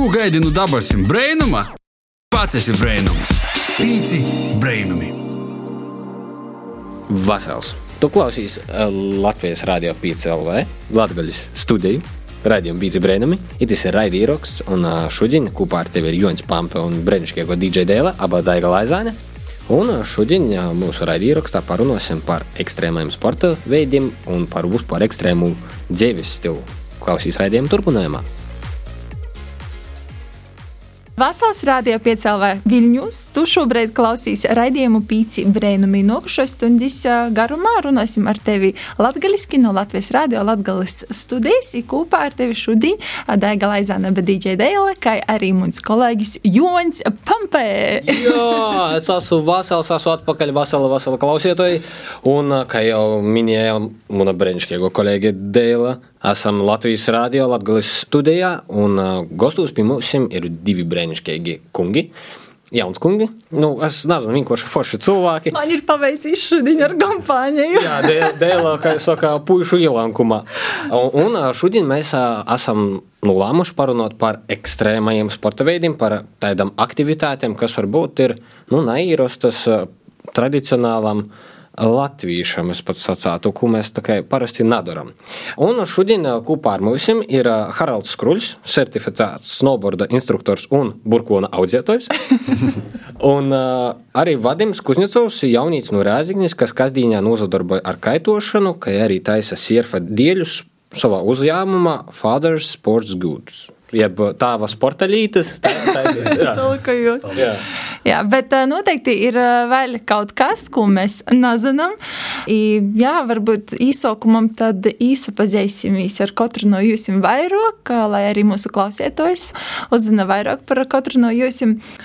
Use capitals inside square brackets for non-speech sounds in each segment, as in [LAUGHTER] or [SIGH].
Ko gaidi no dabasim brainuma? Pats esi brainums. Pīci brainumi. Vasals. Tu klausies eh, Latvijas Rādio 5 LV, Latvijas studiju. Radījuma bija brīnumi. Itis ir raidījums, un eh, šodien kopā ar tevi ir Joņš Pampe un brīnišķīgo DJ Dēla, abā Daiga Laizāne. Un eh, šodien mūsu raidījumā parunāsim par ekstrēmiem sporta veidiem un par vispār ekstrēmu dzīves stilu. Klausīs raidījuma turpinājumā. Vasals rādīja piecēlē Viļņus. Tu šobrīd klausies raidījumu pīci brēnumi. Nokušo stundas garumā runāsim ar tevi latgaliski no Latvijas rādio Latgalis studijas. Kopā ar tevi šodien Daiga Laizāna, bet DJ Dēle, kā arī muns kolēģis Joņs Pampē. Jā, es esmu Vasals, esmu atpakaļ Vasala, Vasala klausietoji. Un, kā jau minēja mana brīnišķīgo kolēģi Dēle, Esam Latvijas Rādio Latvijas studijā, un uh, gastos pie mums ir divi brīnišķīgi kungi. Jauns kungi. Nu, es nezinu, vienkārši forši cilvēki. Man ir paveicis šodien ar kompāniju. Jā, dēlā, kā jau saka, puišu ielankumā. Un, un šodien mēs uh, esam nu, lēmuši parunāt par ekstrēmajiem sporta veidiem, par tādām aktivitātēm, kas varbūt ir nu, neīrostas uh, tradicionālam uh, latviešiem, es pats sacātu, ko mēs parasti nedaram. Un šodien kopā ar mums ir Haralds Skruļs, certificēts snowboarda instruktors un burkona audzētājs. [LAUGHS] un uh, arī Vadims Kuzņecovs, jaunīts no Rēzignis, kas kasdienā nozadarboja ar kaitošanu, kā arī taisa sierfa dieļus savā uzņēmumā Father's Sports Goods jeb tāva sporta lītas. [LAUGHS] Tā, tā ir tā. jā. Jā, bet noteikti ir vēl kaut kas, ko mēs nezinām. Jā, varbūt īsākumam tad īsapazīsimies ar katru no jums vairāk, lai arī mūsu klausētājs uzzina vairāk par katru no jums.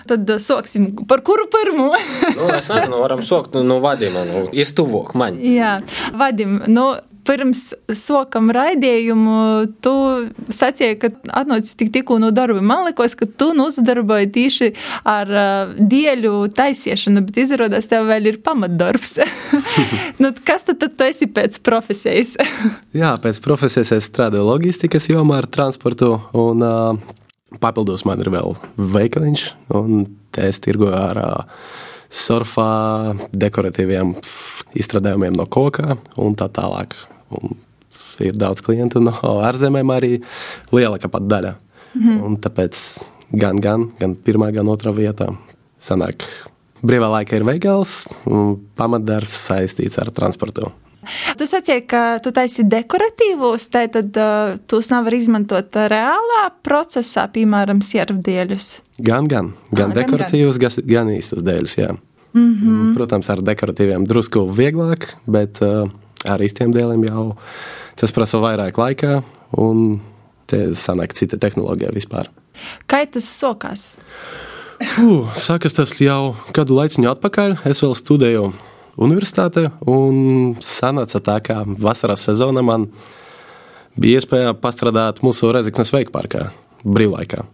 Tad sāksim par kuru pirmo. nu, es nezinu, varam sākt no, no vadījuma, no iestuvok man. Jā, vadim. Nu, pirms sokam raidījumu, tu sacīji, ka atnāci tik tikko no darba. Man liekas, ka tu nozadarboji tieši ar uh, dieļu taisiešanu, bet izrādās, tev vēl ir pamatdarbs. [LAUGHS] nu, kas tad, tad tu esi pēc profesijas? [LAUGHS] Jā, pēc profesijas es strādāju loģistikas jomā ar transportu. Un, uh, Papildus man ir vēl veikaliņš, un es tirgoju ar uh, surfā, dekoratīviem izstrādājumiem no koka un tā tālāk. Un ir daudz klientu no ārzemēm, arī lielākā pat daļa. Mm. Un tāpēc gan, gan, gan pirmā, gan otrā vietā sanāk. Brīvā laika ir veikals, pamatdarbs saistīts ar transportu. Tu sacīki, ka tu taisi dekoratīvos, tad uh, tos nevar izmantot reālā procesā, piemēram, siervdēļus. Gan, gan, gan ah, dekoratīvus, gan, gan īstus dēļus, jā. Mm -hmm. Protams, ar dekoratīviem drusku vieglāk, bet uh, ar īstiem dēliem jau tas prasa vairāk laika, un te sanāk cita tehnoloģija vispār. Kā tas sokās? Uh, sākas tas jau kādu laiciņu atpakaļ. Es vēl studēju universitātē, un sanāca tā, ka vasaras sezona man bija iespēja pastrādāt mūsu Rezeknas veikparkā brīvlaikā.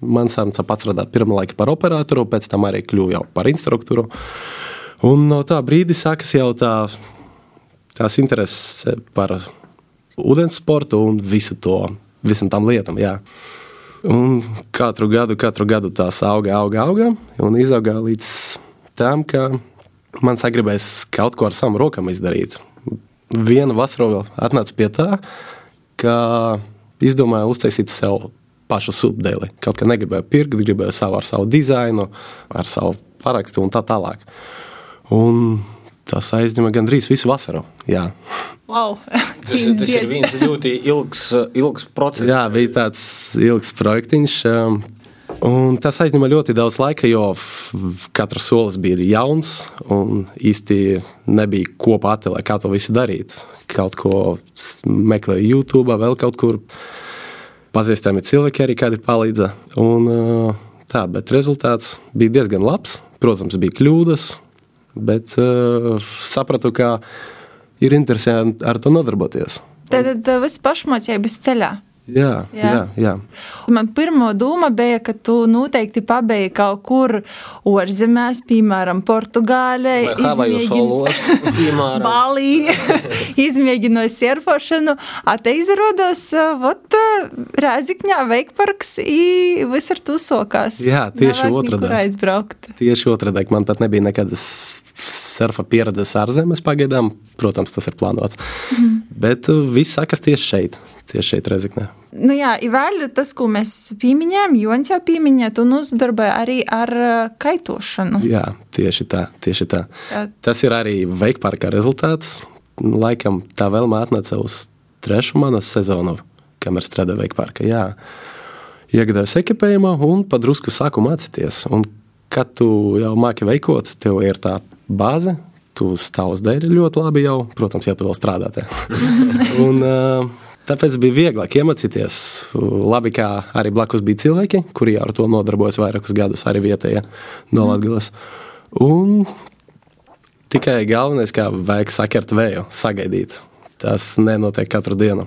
Man sanāca pastrādāt pirmā laika par operatoru, pēc tam arī kļuvu par instruktoru. Un no tā brīdi sākas jau tā tās intereses par ūdens sportu un visu to, visam tam lietam. Jā. Un katru gadu, katru gadu tās auga, auga, auga un izauga līdz tam, ka man sagribēs kaut ko ar savām rokām izdarīt. Viena vasara atnāca pie tā, ka izdomāju uztaisīt sev pašu subdēli. Kaut kā negribēju pirkt, gribēju savu ar savu dizainu, ar savu parakstu un tā tālāk. Un tas aizņem gandrīz visu vasaru. Jā. Wow. [LAUGHS] tas, tas ir viens ļoti ilgs, ilgs process. Jā, bija tāds ilgs projektiņš. Um, un tas aizņēma ļoti daudz laika, jo katrs solis bija jauns un īsti nebija kopā atēlē, kā to visu darīt. Kaut ko meklēju YouTube, vēl kaut kur pazīstami cilvēki arī kādi palīdza. Un, uh, tā, bet rezultāts bija diezgan labs. Protams, bija kļūdas, bet uh, sapratu, ka ir interesanti ar to nodarboties. Tad viss pašmācības ceļā. Jā, jā. jā, jā. Man pirmā doma bija, ka tu noteikti pabeigti kaut kur ārzemēs, piemēram, Portugālē, [LAUGHS] piemēram, Balī, [LAUGHS] izmēģināju surfošanu. Te izrādās, vot Rēzikņā veikparks visur tu sokās. Jā, tieši otrādi. aizbraukt. Tieši otrādi. Man pat nebija nekādas surfa pieredzes ārzemes pagaidām. Protams, tas ir plānots. Mm. Bet viss sākas tieši šeit, tieši šeit, Rezeknē. Nu jā, vēl tas, ko mēs pieminējām, Joņš jau pieminēja, un uzdarboja arī ar kaitošanu. Jā, tieši tā. Tieši tā. Jā. Tas ir arī veikparka rezultāts. Laikam tā vēlme atnāca uz trešo manas sezonu, kamēr strādāju veikparka. Jā. Iegādājos ekipējumu un padrusku sāku mācīties. Un, kad tu jau māki veikot, tev ir tā bāze, tu dēļ ļoti labi jau, protams, ja tu vēl strādā. [LAUGHS] un, tāpēc bija vieglāk iemācīties. Labi, kā arī blakus bija cilvēki, kuri ar to nodarbojas vairākus gadus, arī vietējie no Latvijas. Un tikai galvenais, kā vajag sakert vēju, sagaidīt. Tas nenotiek katru dienu.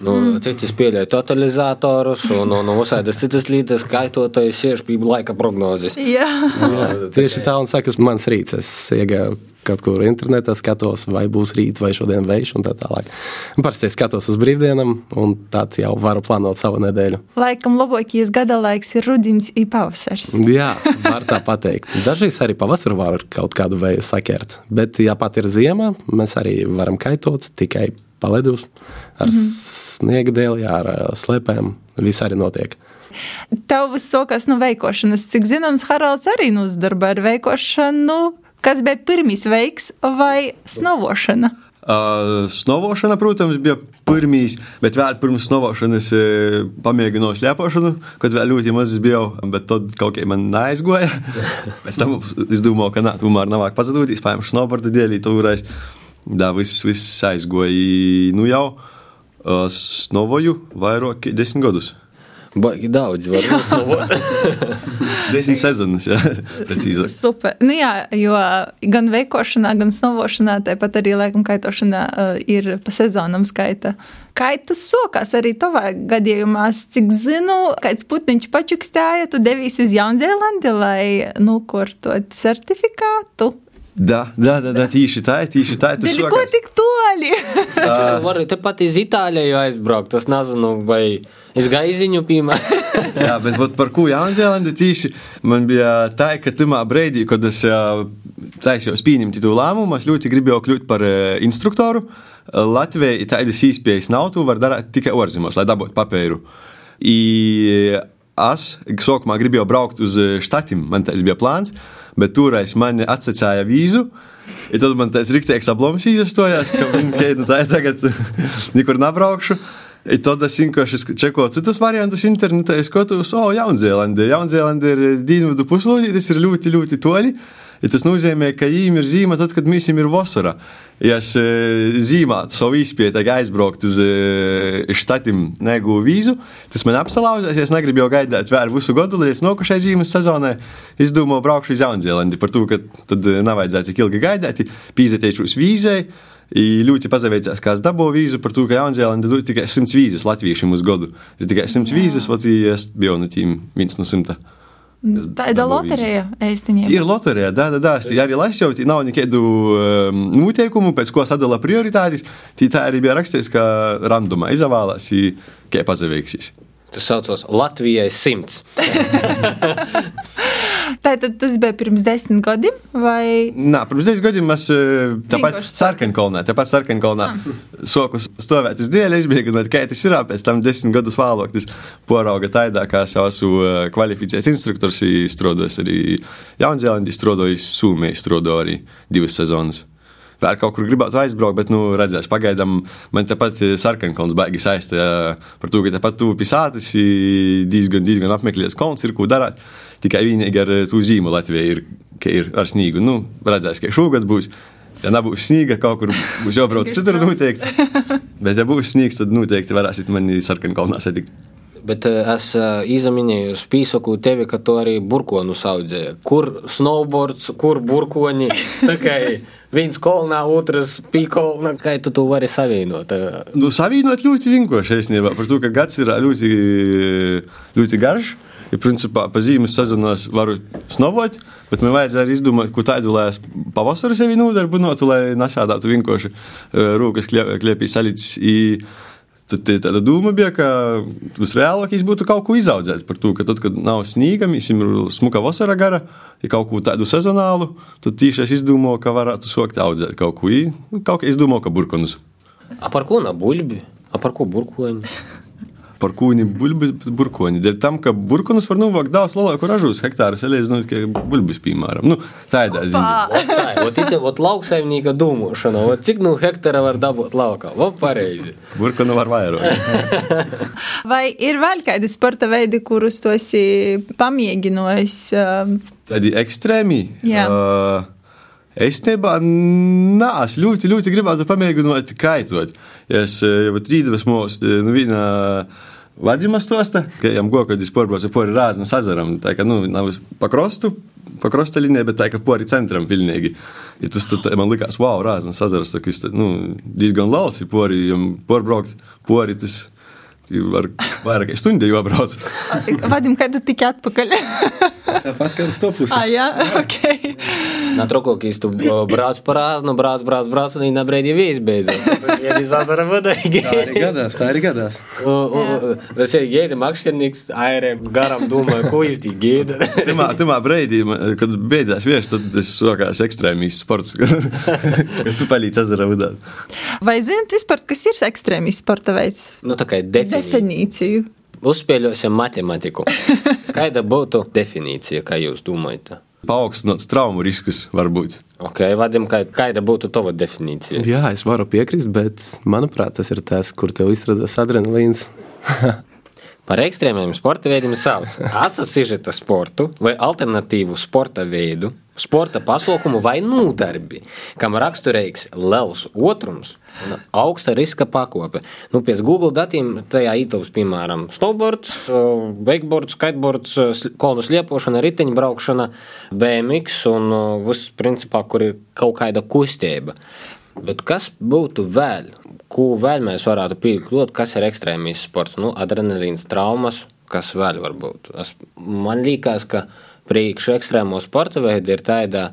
Nu, mm. Citas pieļauj totalizatorus un, un, un uzsādas citas lietas, kaitotājas, siež pie laika prognozes. Jā. Jā, tieši tā un saka, mans rīts. Es iegāju kaut kur internetā, skatos, vai būs rīt vai šodien vējš un tā tālāk. Parasti es skatos uz brīvdienām un tāds jau varu plānot savu nedēļu. Laikam labākais gada laiks ir rudens un pavasars. Jā, var tā pateikt. Dažreiz arī pavasarī var kaut kādu vēju sakert, bet ja pat ir ziema, mēs arī varam kaitot tikai paledus, ar mm -hmm. sniega dēļ, ar slēpēm. Viss arī notiek. Tev viss sākās no veikošanas. Cik zināms, Haralds arī nozdarba ar veikošanu. Kas bija pirmīs veiks vai snovošana? Uh, snovošana, protams, bija pirmīs, bet vēl pirms snovošanas pamēģināju slēpošanu, kad vēl ļoti maz biju, bet tad kaut kā man neaizgoja. [LAUGHS] Pēc tam es domāju, ka nā, tomēr nav vajag pazudīt, paņemšu snowboardu dēļ, toreiz. Da, viss, viss aizgoja. Nu jau uh, snovoju vairāk desmit gadus. Baigi daudz, var uzslavot. [LAUGHS] Desmit [LAUGHS] sezonas, jā, [LAUGHS] precīzi. Super. Nu jā, jo gan veikošanā, gan snovošanā, tāpat arī laikam kaitošanā uh, ir pa sezonam skaita. Kā tas sokās arī tavā gadījumā, cik zinu, kāds putniņš pačukstāja, tu devies uz Jaunzēlandi, lai nokortot certifikātu. Da, da, da, da, tieši tā, tieši tā. Tas ir ko tik toļi. Varu tepat iz Itāliju aizbraukt, tas nezinu, vai es gaiziņu, piemēram. [LAUGHS] Jā, bet vat, par ko Jaunzēlandi tieši man bija tā, ka tamā breidī, kad es taisījos pieņemt to lēmumu, es ļoti gribēju kļūt par instruktoru. Latvijai tādas īspējas nav, tu vari darīt tikai ārzemēs, lai dabūtu papīru. I, es sākumā gribēju braukt uz štatiem, man tas bija plāns bet toreiz man atsacīja vīzu. Ja tad man tāds rīktīgs aploms izstojās, ka okay, nu, tā ir tagad [LAUGHS] nekur nebraukšu. I tad es vienkārši čekoju citus variantus internetā, skatos, o, Jaunzēlandē. Jaunzēlandē ir dienvidu puslodī, tas ir ļoti, ļoti toļi. Ja tas nozīmē, ka viņiem ir zīme tad, kad mēs ir vasarā. Ja es zīmētu savu izpēti, aizbraukt uz štatiem, negūstu vīzu, tas man apsalauzās. Ja es negribu jau gaidīt vēl visu gadu, līdz nākošajai zīmes sezonai. Es domāju, braukšu uz Jaunzēlandi par to, ka tad nav vajadzētu tik ilgi gaidīt, pīzēties vīzai. I ļoti pazaveicās, kā es dabūju vīzu par to, ka Jaunzēlanda dod tikai 100 vīzes latviešiem uz gadu. Ir tikai 100 vīzes, un es biju no tiem viens no simta. Tā ir loterija. Ir loterija, da, da, da. Es arī lasīju, ka nav nekādu um, noteikumu, pēc ko sadala prioritātes. Tā arī bija rakstīts, ka randomā izvēlās, kā pazavīgsīs. Tas saucās Latvijai simts. [LAUGHS] Tātad tas bija pirms desmit gadiem? Vai... Nē, pirms desmit gadiem mēs eh, tāpat sarkankolnā, tāpat sarkankolnā ah. soku stāvēt uz dēļ, izbēgunot, kā tas ir, pēc tam desmit gadus vēlāk tas porauga taidā, kā es esmu eh, kvalificēts instruktors, strādājis arī Jaunzēlandī, strādājis Sūmijā, strādāju arī divas sezonas vēl kaut kur gribētu aizbraukt, bet, nu, redzēs, pagaidām man tepat eh, sarkankalns baigi saistē par to, ka tepat tuvu pisātis diezgan, diezgan apmeklēts kalns ir, ko darāt. Tikai vienīgi ar to zīmu Latvijai ir, ir ar sniegu. Nu, redzēs, ka šogad būs. Ja nebūs sniega, kaut kur būs jābrauc citur noteikti. Bet, ja būs sniegs, tad noteikti varēsiet mani sarkankalnā satikt. Bet es izminēju, spīsoku tevi, ka tu arī burkonu audzēji. Kur snowboards, kur burkoni? [LAUGHS] Viens kolonā, otrs pīkolnā. Kā tu to vari savienot? Nu, savienot ļoti vienkārši īstenībā, par to, ka gads ir ļoti, ļoti garš. Ja principā pa zīmes sezonos varu snovot, bet man vajadzēja arī izdomāt, ko tādu, lai es pavasarī sevi nodarbinātu, lai nesādātu vienkārši rūkas kliepī salīdzinājumu. Tad tāda doma bija, ka visreālākais būtu kaut ko izaudzēt. Par to, ka tad, kad nav sniega, mēs ir smuka vasara gara, ja kaut ko tādu sezonālu, tad tieši es izdomāju, ka varētu sākt audzēt kaut ko. Kaut kā izdomāju, ka burkonus. A par ko na buļbi? A par ko burkoņi? Par kūni burbuļsakoni. Dēļ tam, ka burbuļus var novākt daudz lielāku ražus hektārus, salīdzinot ar buļbuļs, piemēram. Nu, tā ir tā ziņa. [LAUGHS] Tā ir lauksaimnieka domāšana. Cik nu hektāra var dabūt laukā? O, pareizi. [LAUGHS] Burbuļsakonu var vairāk. [LAUGHS] Vai ir vēl kādi sporta veidi, kurus tu esi pamēģinājis? Tādi ekstrēmi. Jā. Uh, Es nebā, nā, es ļoti, ļoti gribētu pamēģināt kaitot. Ja es jau trīsdesmos, nu, viena Vadījuma stosta, ka viņam goja, kad viņš porbrauca pori Rāznas ezeram. Tā kā, nu, nav pa krostu, pa krosta līnijai, bet tā kā pori centram pilnīgi. Ja tas tad, man likās, wow, Rāznas ezers, tā, kas, nu, diezgan liels, ja pori, porbraukt pori, tas var vairāk stundu jau brauc. Vadim, kad tu tiki atpakaļ? Tāpat kā uz to pusi. Ah, jā, [LAUGHS] ok. Trokokīs tu brauc par āznu, brauc, brauc, brauc, un viņa brīdī viss beidzas. Tas ir zazara vadīgi. Tā arī gadās, tā arī gadās. Tas ir gēda makšķernīgs, airē garam domāju, ko īsti gēda. Timā, timā brīdī, kad beidzās vieš, tad tas sokās ekstrēmīs sports, kad tu palīdz zazara vadāt. Vai zinat vispār, kas ir ekstrēmīs sporta veids? Nu, tā kā definīcija definīciju. Uzspēļosim matemātiku. [LAUGHS] Kāda būtu definīcija, kā jūs domājat? Paaugstināts traumu risks var būt. Ok, Vadim, kā, kāda būtu tava definīcija? Jā, es varu piekrist, bet manuprāt, tas ir tas, kur tev izrādās adrenalīns. [LAUGHS] Par ekstrēmiem sporta veidiem sauc asociēta sportu vai alternatīvu sporta veidu, sporta pasaukumu vai nodarbi, kam raksturīgs liels otrums un augsta riska pakope. Nu, pēc Google datiem tajā ietilps, piemēram, snowboards, wakeboards, kiteboards, kolnu sliepošana, riteņbraukšana, BMX un viss, principā, kur ir kaut kāda kustība. Bet kas būtu vēl? Ko vēl mēs varētu pieļaut, kas ir ekstrēmīs sports? Nu, adrenalīns, traumas, kas vēl var būt? Es, man liekas, ka priekš ekstrēmo sporta veidi ir tāda,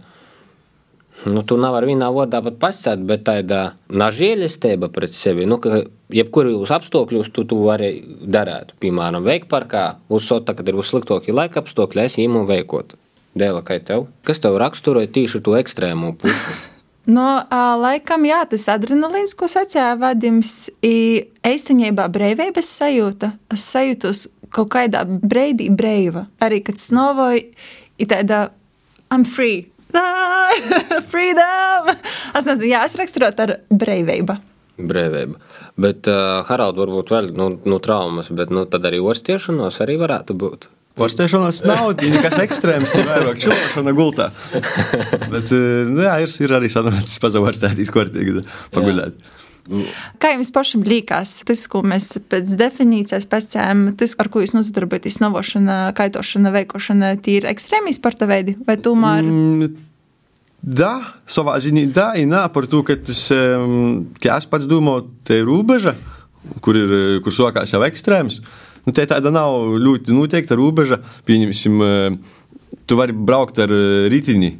nu, tu nevari vienā vārdā pat pasakāt, bet tāda nažēlistība pret sevi. Nu, ka jebkuros apstākļos tu to vari darīt. Piemēram, veikparkā, uzsota, kad ir uzsliktākie laika apstākļi, es īmu veikot. Dēla, kā tev? Kas tev raksturoja tieši to ekstrēmo pusi? [LAUGHS] No, laikam, jā, tas adrenalīns, ko sacīja Vadims, ir īstenībā brīvības sajūta. Es sajūtu kaut kādā brīdī brīva. Arī, kad snovoju, ir tāda I'm free. [LAUGHS] Freedom! Es nezinu, jā, es raksturotu ar brīvību. Brīvība. Bet, uh, Harald, varbūt vēl nu, nu, traumas, bet nu, tad arī ostiešanos arī varētu būt. Porcelānas nav [LAUGHS] nekas ekstrēms, tur vairāk čūlošana gultā. [LAUGHS] Bet, nu, jā, ir, ir arī sanācis pazavārstētīs kārtīgi paguļēt. Kā jums pašam liekas, tas, ko mēs pēc definīcijas pasakām, tas, ar ko jūs nodarbojaties, novošana, kaitošana, veikošana, tie ir ekstrēmī sporta veidi vai tomēr? Mm. Da, savā ziņā, da, ir nā, par to, ka tas, kā es pats domāju, te ir robeža, kur ir, kur sokās jau ekstrēms. Nu, tā tāda nav ļoti noteikta robeža. Pieņemsim, tu vari braukt ar ritini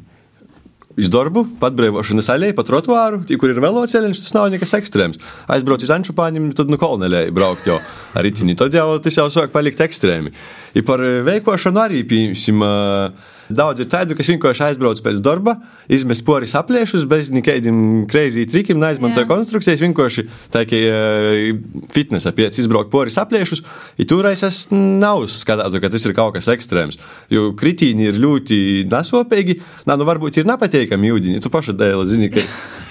uz darbu, patbrīvošanas aļai, pa trotuāru, kur ir veloceļš, tas nav nekas ekstrēms. Aizbrauc uz Ančupāņiem, tad nu kolonēlēji braukt jau ar ritini. Tad jau tas jau sāk palikt ekstrēmi. I par veikošanu arī, piemēram, Daudz ir tādu, kas vienkārši aizbrauc pēc darba, izmet poris apliešus bez nekādiem crazy trikiem, neizmantoja Jā. konstrukcijas. Vienkārši tā kā fitnesa pieci izbraukt poris apliešus. Ja toreiz es nav skatīju, ka tas ir kaut kas ekstrēms. Jo kritīni ir ļoti nesopīgi. Nā, nu varbūt ir nepateikami jūdziņi. Tu pašu dēļ zini, ka.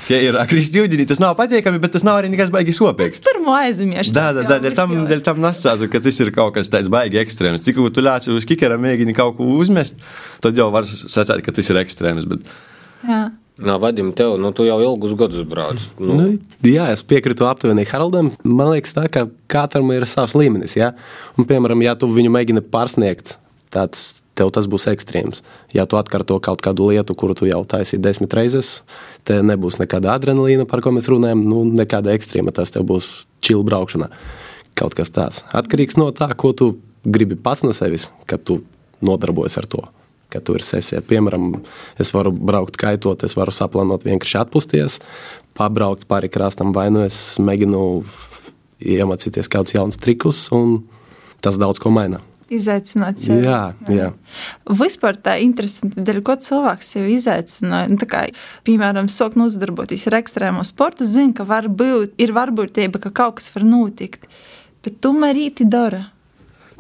Ja ir kristi ūdenī, tas nav patīkami, bet tas nav arī nekas baigi sopīgs. Pirmo aizmirst. Jā, jā, jā, tam, tam nesātu, ka tas ir kaut kas tāds baigi ekstrēms. Cik tu lēci uz kikera mēģini kaut ko uzmest, tad jau var sacīt, ka tas ir ekstrēms. Bet... Jā. Nā, Vadim, tev, nu, tu jau ilgus gadus brauc. Nu. Nu, jā, es piekrītu aptuveni Haraldam. Man liekas, tā, ka katram ir savs līmenis. Ja? Un, piemēram, ja tu viņu mēģini pārsniegt, tāds tev tas būs ekstrēms. Ja tu atkārto kaut kādu lietu, kuru tu jau taisīji desmit reizes, te nebūs nekāda adrenalīna, par ko mēs runājam, nu, nekāda ekstrēma. Tas tev būs čila braukšana. Kaut kas tāds. Atkarīgs no tā, ko tu gribi pats no sevis, kad tu nodarbojies ar to. Kad tu ir sesija, piemēram, es varu braukt kaitot, es varu saplānot vienkārši atpūsties, pabraukt pāri krastam, vai nu es mēģinu iemācīties kādus jaunus trikus, un tas daudz ko maina. Izaicināt sevi. Jā, jā. Vispār tā interesanti, dēļ, ko cilvēks sev izaicināja. Nu, kā, piemēram, sāk nodarboties ar ekstrēmo sportu, zina, ka var būt, ir varbūtība, ka kaut kas var notikt. Bet tomēr īti dara.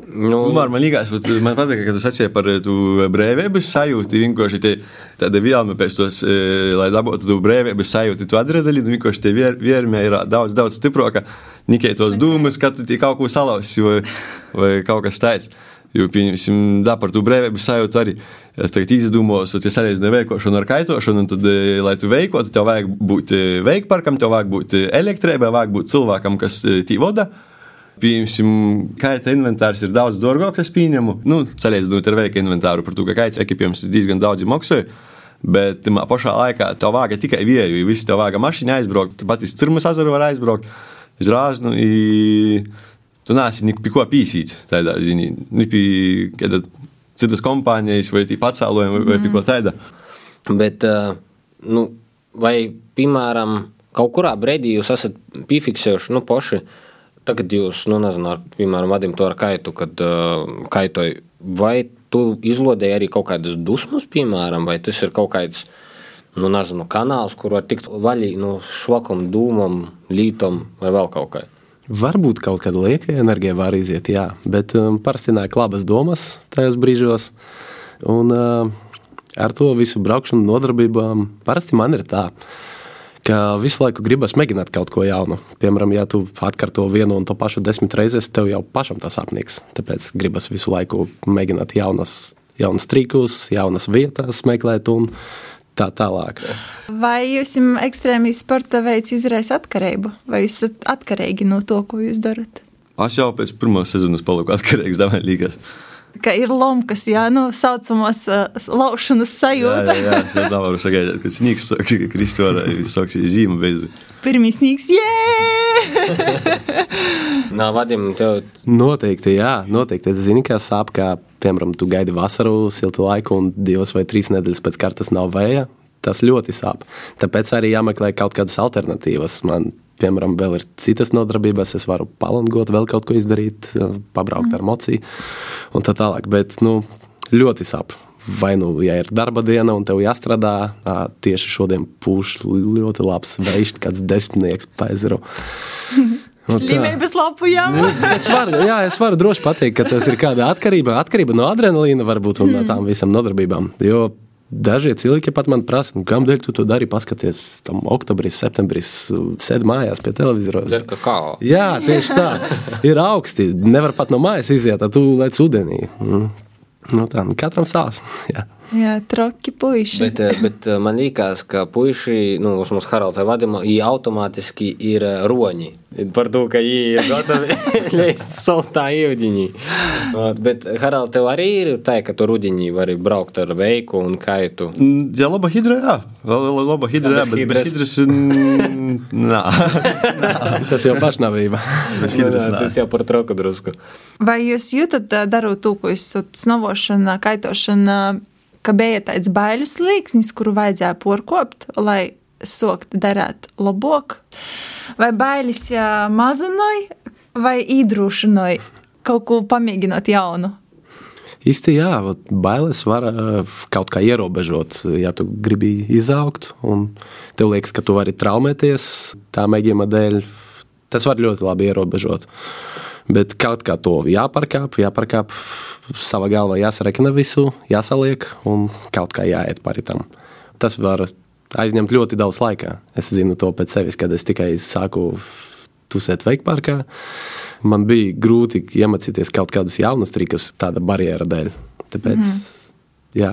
Nu, Tomēr man liekas, man patīk, ka tu sacīji par to brīvības sajūtu. Vienkārši tāda vielme pēc tos, lai dabūtu to brīvības sajūtu, tu adrenalīnu, vienkārši tie viermē ir daudz, daudz stiprāka. Nikai tos dūmus, kad tu kaut ko salausi vai, vai kaut kas tāds. Jo, piemēram, da par to brīvības sajūtu arī. Es tagad izdomāju, ka es arī neveikošanu ar kaitošanu, un tad, lai tu veikotu, tev vajag būt veikparkam, tev vajag būt elektrībai, vajag būt cilvēkam, kas tī vada. Piemēram, kaita inventārs ir daudz dārgāks, es pieņemu. Nu, salīdzinot ar veika inventāru, par to, ka kaita ekipējums diezgan daudz maksāja. Bet tajā pašā laikā tev vāga tikai vieju, jo visi tev vāga mašīna aizbraukt, pat iz Cirmas ezeru var aizbraukt, iz Rāznu. I... Tu neesi neko ko pīsīt, tādā ziņā, ne pie kāda citas kompānijas vai pacēlojuma vai, vai pie ko tāda. Bet, nu, vai, piemēram, kaut kurā brīdī jūs esat piefiksējuši, nu, poši, tagad jūs, nu, nezinu, ar, piemēram, vadim to ar kaitu, kad uh, kaitoju, vai tu izlodēji arī kaut kādas dusmas, piemēram, vai tas ir kaut kāds, nu, nezinu, kanāls, kur var tikt vaļī no švakam, dūmam, lītam vai vēl kaut kā. Varbūt kaut kāda lieka enerģija var iziet, jā, bet um, parasti nāk labas domas tajos brīžos. Un uh, ar to visu braukšanu nodarbībām parasti man ir tā, ka visu laiku gribas mēģināt kaut ko jaunu. Piemēram, ja tu atkārto vienu un to pašu desmit reizes, tev jau pašam tas apniks. Tāpēc gribas visu laiku mēģināt jaunas, jaunas trikus, jaunas vietas meklēt un tā tālāk. Vai jums ekstrēmī sporta veids izraisa atkarību, vai jūs esat atkarīgi no to, ko jūs darat? Es jau pēc pirmās sezonas paliku atkarīgs [LAUGHS] no līgas. Ka ir lomkas, jā, nu, saucamās uh, laušanas sajūta. jā, jā, jā, es nevaru sagaidīt, kad sniegs sāks krist ārā, sāks zīme bez. Pirmī sniegs, jē! [LAUGHS] Nā, vadim, tev... Noteikti, jā, noteikti. Es zinu, kā sāp, kā, piemēram, tu gaidi vasaru, siltu laiku un divas vai trīs nedēļas pēc kārtas nav vēja. Tas ļoti sāp. Tāpēc arī jāmeklē kaut kādas alternatīvas. Man, piemēram, vēl ir citas nodarbības. Es varu palangot, vēl kaut ko izdarīt, pabraukt ar mociju un tā tālāk. Bet, nu, ļoti sāp. Vai nu, ja ir darba diena un tev jāstrādā, tieši šodien pūš ļoti labs vējš, kāds desmitnieks pa ezeru. [LAUGHS] Nu, Slimības lapujām. es, varu, jā, es varu droši pateikt, ka tas ir kāda atkarība, atkarība no adrenalīna varbūt un no tām visam nodarbībām. Jo Dažie cilvēki pat man prasa, nu, kādēļ tu to dari? Paskaties, tam oktobrī, septembrī sēdi mājās pie televizora. Jā, tieši tā. Ir augsti. Nevar pat no mājas iziet, tu lec ūdenī. Mm. Nu, tā, nu, katram sās. [LAUGHS] Jā. Jā, troki puiši. Bet, bet man liekas, ka puiši, nu, uz mums Haralds vadījumā, viņi automātiski ir roņi. Par to, ka viņi ir gatavi [LAUGHS] leist soltā ūdeņī. Bet, Harald, tev arī ir tā, ka tu rudenī vari braukt ar veiku un kaitu. Jā, laba hidra, jā. Laba hidra, jā, bet bez hidras, [LAUGHS] nā. [LAUGHS] Tas jau pašnavība. Bez hidras, nā. Tas jau par troku drusku. Vai jūs jūtat darot to, ko jūs snovošana, kaitošana, ka bija tāds baiļu slīksnis, kuru vajadzēja porkopt, lai sokt darīt labāk? Vai bailes mazinoja, vai īdrūšanoja kaut ko pamēģinot jaunu? Īsti jā, bailes var kaut kā ierobežot, ja tu gribi izaugt, un tev liekas, ka tu vari traumēties tā mēģinājuma dēļ. Tas var ļoti labi ierobežot. Bet kaut kā to jāparkāp, jāparkāp savā galvā, jāsarekina visu, jāsaliek un kaut kā jāiet par tam. Tas var aizņemt ļoti daudz laika. Es zinu to pēc sevis, kad es tikai sāku tusēt veikparkā. Man bija grūti iemācīties kaut kādus jaunus trikus tāda barjera dēļ. Tāpēc, mm. jā,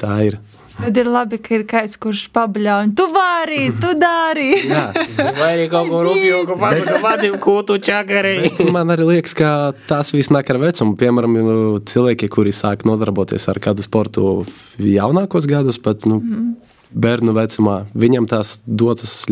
tā ir. Tad ir labi, ka ir kāds, kurš pabeļā un tu vari, tu dari. [LAUGHS] Jā, vai arī kaut ko rupju, ko pasaka, vadim kūtu čakarī. Man arī liekas, ka tas viss nāk ar vecumu. Piemēram, nu, cilvēki, kuri sāk nodarboties ar kādu sportu jaunākos gadus, pat nu, mm bērnu vecumā, viņam tas dodas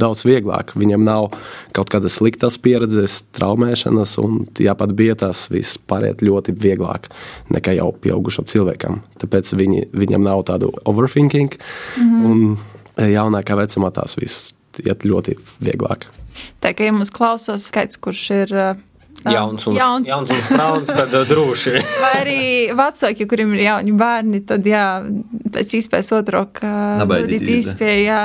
daudz vieglāk. Viņam nav kaut kādas sliktas pieredzes, traumēšanas, un jāpat bija tas viss pāriet ļoti vieglāk nekā jau pieaugušam cilvēkam. Tāpēc viņi, viņam nav tādu overthinking, mm -hmm. un jaunākā vecumā tas viss iet ļoti vieglāk. Tā kā ja mums klausās skaits, kurš ir jauns un, jauns. jauns un sprauns, tad uh, droši. [LAUGHS] Vai arī vecāki, kuriem ir jauni bērni, tad jā, pēc iespējas otro, ka dodīt iespēju, jā,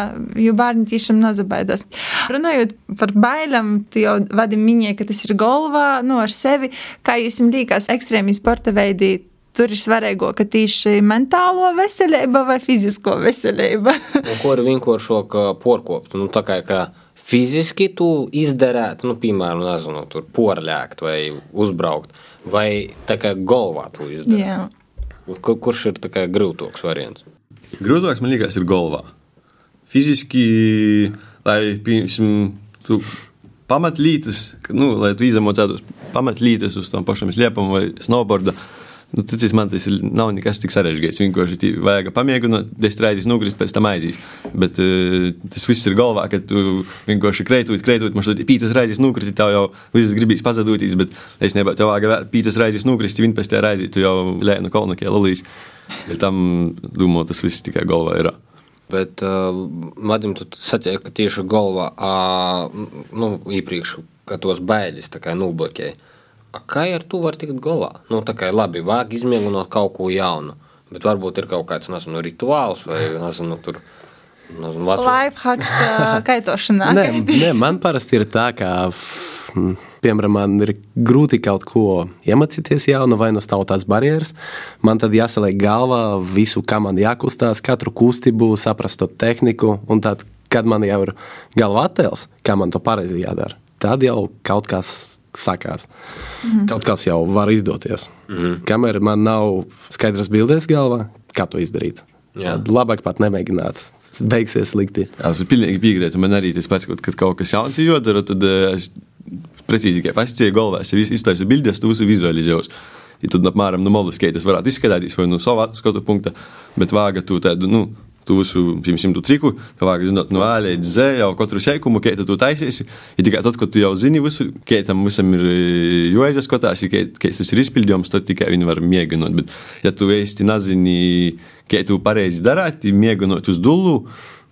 jo bērni tiešām nazabaidās. Runājot par bailām, tu jau vadi minēji, ka tas ir galvā, nu ar sevi, kā jūs jums liekas ekstrēmi sporta veidi, Tur ir svarīgo, ka tieši mentālo veselību vai fizisko veselību. ko ar vienkāršāk porkopt? Nu, tā kā, ka fiziski tu izdarētu, nu, piemēram, nezinu, tur porļākt vai uzbraukt, vai tā kā galvā tu izdarītu? Kur, kurš ir grūtāks variants? Grūtāks man liekas, ir galvā. Fiziski, lai, piemēram, tu pamatlītas, nu, lai tu izamocētos pamatlītas uz tām pašām sliepām vai snowboardā, Nu, Ticiet man, tas nav nekas tik sarežģīts. Vienkārši vajag pamēģināt, desmit reizes nukrist, pēc tam aizies. Bet uh, tas viss ir galvā, ka tu vienkārši kreitot, kreitot, man šeit pīcis reizes nukrist, tev jau viss gribīs pazudīties, bet es nebiju tev vajag pīcis reizes nukrist, viņa pēc tam reizes tu jau lēni no kolna kā lulīs. Tam, domāju, tas viss tikai galvā ir. Bet, uh, Madim, tu sacīji, ka tieši galvā, uh, nu, iepriekš, ka tos bailes tā kā nubloķēja. Kā ar to var tikt galā? Nu, tā kā labi, vajag izmēģināt kaut ko jaunu, bet varbūt ir kaut kāds nezinu, rituāls vai nezinu, tur. Lifehacks uh, [LAUGHS] kaitošanā. nē, nē, man parasti ir tā, ka, piemēram, man ir grūti kaut ko iemācīties jaunu, vai nu stāv tās barjeras. Man tad jāsaliek galvā visu, kā man jākustās, katru kustību, saprast to tehniku, un tad, kad man jau ir galva attēls, kā man to pareizi jādara, tad jau kaut kas sakās. Mm -hmm. Kaut kas jau var izdoties. Mm -hmm. Kamēr man nav skaidrs bildes galvā, kā to izdarīt. Jā. Tad labāk pat nemēģināt. Beigsies slikti. Jā, es pilnīgi piekrītu. Man arī tas pats, kad kaut kas jauns ir jādara, tad eh, es precīzi tikai pasicēju galvā, es iztaisu bildes, tu vizualizēju. Ja tad apmēram no malas skaitas varētu izskatīties vai no sava skatu punkta, bet vāga tu tādu, nu, tu visu, piemēram, tu triku, ka vajag zināt no A līdz Z jau katru seikumu, kā tu to taisīsi. Ja tikai tad, kad tu jau zini visu, kā tam visam ir jāizskatās, kā tas ir izpildījums, tad tikai viņi var mēģināt. Bet, ja tu īsti nezini, kā tu pareizi darāt, mēģinot uz dulu,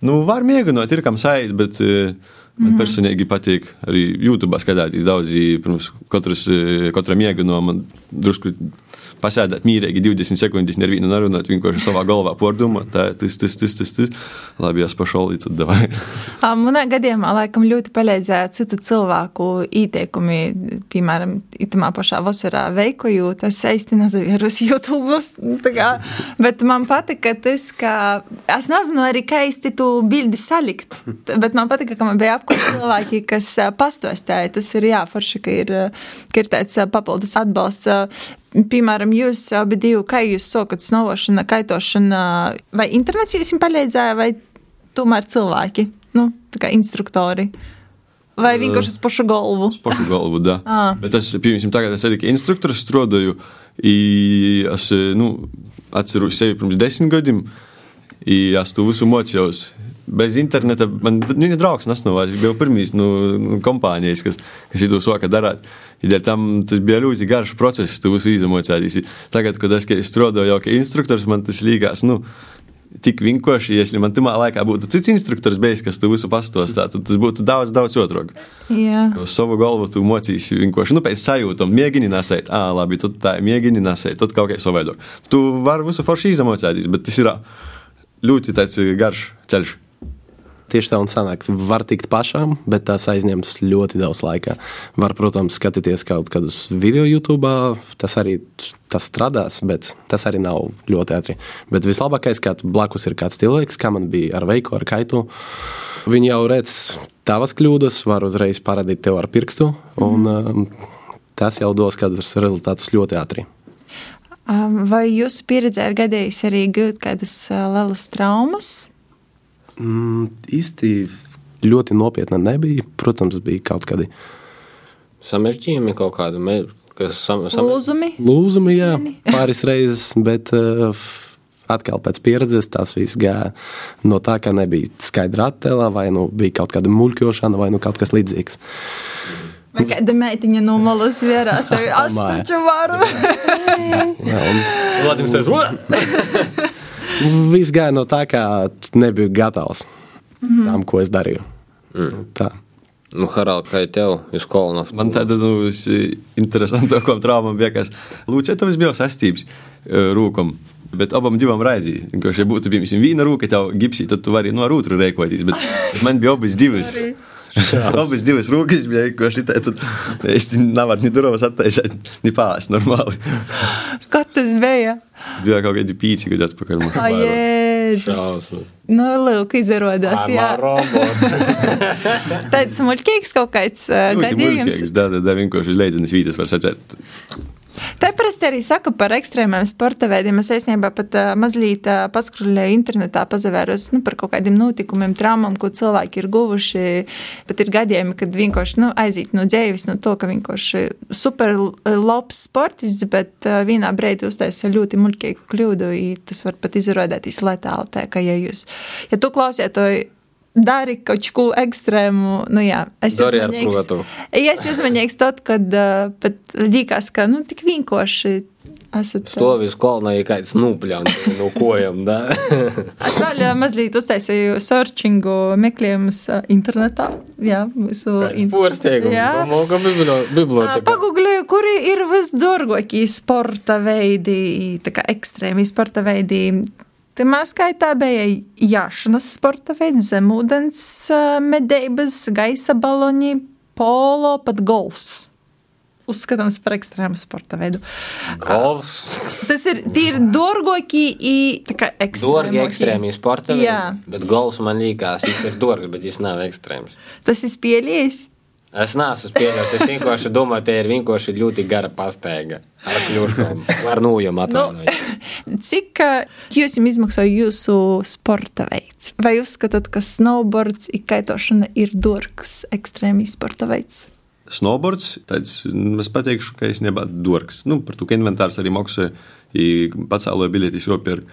nu, var mēģināt, ir kam sait, bet. Man mm. personīgi patīk arī YouTube skatīties daudz, pirms katras, katra mēģinājuma drusku pasēdēt mīrīgi 20 sekundes, nevienu nerunāt, vienkārši savā galvā pordomāt, tā tas, tas, tas, tas, tas. Labi, es pašolī tad davai. [LAUGHS] Manā gadījumā laikam ļoti palīdzēja citu cilvēku ieteikumi, piemēram, itamā pašā vasarā veikoju, tas īsti nezavierus YouTube, kā, bet man patika tas, ka es nezinu arī, kā īsti tu bildi salikt, bet man patika, ka man bija apkārt cilvēki, kas pastostēja, tas ir jā, forši, ka ir, ka ir tāds papildus atbalsts Piemēram, jūs abi divi, kā jūs sokat snovošana, kaitošana, vai internets jums palīdzēja, vai tomēr cilvēki, nu, tā kā instruktori? Vai vienkārši uz pašu galvu? Uz pašu galvu, da. [LAUGHS] Ah. Bet es, piemēram, tagad es arī kā instruktors strādāju, es, nu, atceros sevi pirms desmit gadiem, es to visu mocījos bez interneta man viņa draugs nesnovāja. Viņš bija pirmīs nu, nu, kompānijas, kas, kas to soka darīt. Ja tam, tas bija ļoti garš process, tu visu izemocējies. Tagad, kad es strādāju jau kā instruktors, man tas līgās. Nu, Tik vienkārši, ja man tajā laikā būtu cits instruktors, bijis, kas tu visu pastāstā, tad tas būtu daudz, daudz otrāk. Uz savu galvu tu mocīsi vienkārši, nu, pēc sajūtām, mēģini nesēt, ah, labi, tad tā, mēģini nesēt, tad kaut kā savādāk. Tu vari visu forši izemocēties, bet tas ir ļoti garš ceļš tieši tā un sanāk. Var tikt pašām, bet tās aizņems ļoti daudz laika. Var, protams, skatīties kaut kādus video YouTube, tas arī tas strādās, bet tas arī nav ļoti ātri. Bet vislabākais, ka blakus ir kāds cilvēks, kā man bija ar veiku, ar kaitu. Viņi jau redz tavas kļūdas, var uzreiz parādīt tev ar pirkstu, un mm. tas jau dos kādus rezultātus ļoti ātri. Um, vai jūsu pieredzē ir gadījis arī gūt kādas uh, lielas traumas? Mm, īsti ļoti nopietna nebija. Protams, bija kaut kādi Samežģījumi kaut kas sam, sam, Lūzumi? lūzumi, jā, [LAUGHS] pāris reizes, bet uh, atkal pēc pieredzes tas viss gāja no tā, ka nebija skaidra attēlā, vai nu bija kaut kāda muļķošana, vai nu kaut kas līdzīgs. Vai kāda meitiņa no malas vierās? Es [LAUGHS] Domāju. taču varu! [LAUGHS] Jā, un Vladimirs! Viss gāja no tā, ka nebiju gatavs tam, ko es darīju. Tā. Nu, Harald, kā tev ir skola? Man tāda nu, interesanta trauma bija, ka Lūcija bija sastības rūkam. Bet abam divam raizī. Viņš ja būtu bijis viena rūka, tev gipsī, tad tu vari no ar otru rēkoties. Bet man bija abas divas. [LAUGHS] Abas divas rūkas bija, ko šitā tad es nevaru ni durvis attaisīt, ni pāris normāli. Kā tas bija? Bija kaut kādi pīci, kad atpakaļ. vairāk. Jēzus! Nu, lūk, izrādās, jā. robot. [LAUGHS] Tāds muļķīgs kaut kāds uh, Nu, gadījums. muļķīgs, Da, da, da, vienkārši uz leidzenes vīdes var sacēt. Tā parasti arī saka par ekstrēmiem sporta veidiem. Es īstenībā pat uh, mazliet uh, paskruļēju internetā, pazavērus nu, par kaut kādiem notikumiem, traumām, ko cilvēki ir guvuši. Pat ir gadījumi, kad vienkārši nu, aiziet no dzīves, no to, ka vienkārši super labs sportists, bet uh, vienā brīdī uztaisīja ļoti muļķīgu kļūdu. Tas var pat izrādīties letāli. Tā, ka, ja, jūs, ja tu klausies to dari kaut ko ekstrēmu, nu jā, es Dari ar protu. Ja es uzmanīgs tad, kad uh, pat liekas, ka nu, tik vienkārši esat. uh, Stovi skolā, ja kāds nūpļāns no kojām. da. [LAUGHS] Es vēl mazliet uztaisīju searchingu meklējumus internetā. Jā, mūsu in- Porsteigums. Jā. Bibli- Ā, biblioteka. Pagūglēju, kuri ir visdārgākie sporta veidi, tā kā ekstrēmi sporta veidi. Tajā skaitā bija jāšanas sporta veids, zemūdens medības, gaisa baloni, polo, pat golfs. Uzskatāms par ekstrēmu sporta veidu. Golfs. Tas ir tīri dārgākie, ekstrēmi. Dārgi ekstrēmi sporta veidi. Jā. Bet golfs man liekas, tas ir dārgi, bet tas nav ekstrēms. Tas ir spēlējis. Es neesmu pieļaujis. Es vienkārši domāju, ka ir vienkārši ļoti gara pastaiga. Ar kļūškām. Ar nūjumu atvainojiet. [LAUGHS] Cik ā, jūs jums izmaksāja jūsu sporta veids? Vai uzskatāt, ka snowboards ir kaitošana ir dārgs ekstrēmi sporta veids? Snowboards, tāds, nu, es pateikšu, ka es nebūtu dārgs. Nu, par to, ka inventārs arī maksā, ja pacēloja biļetes ropēr,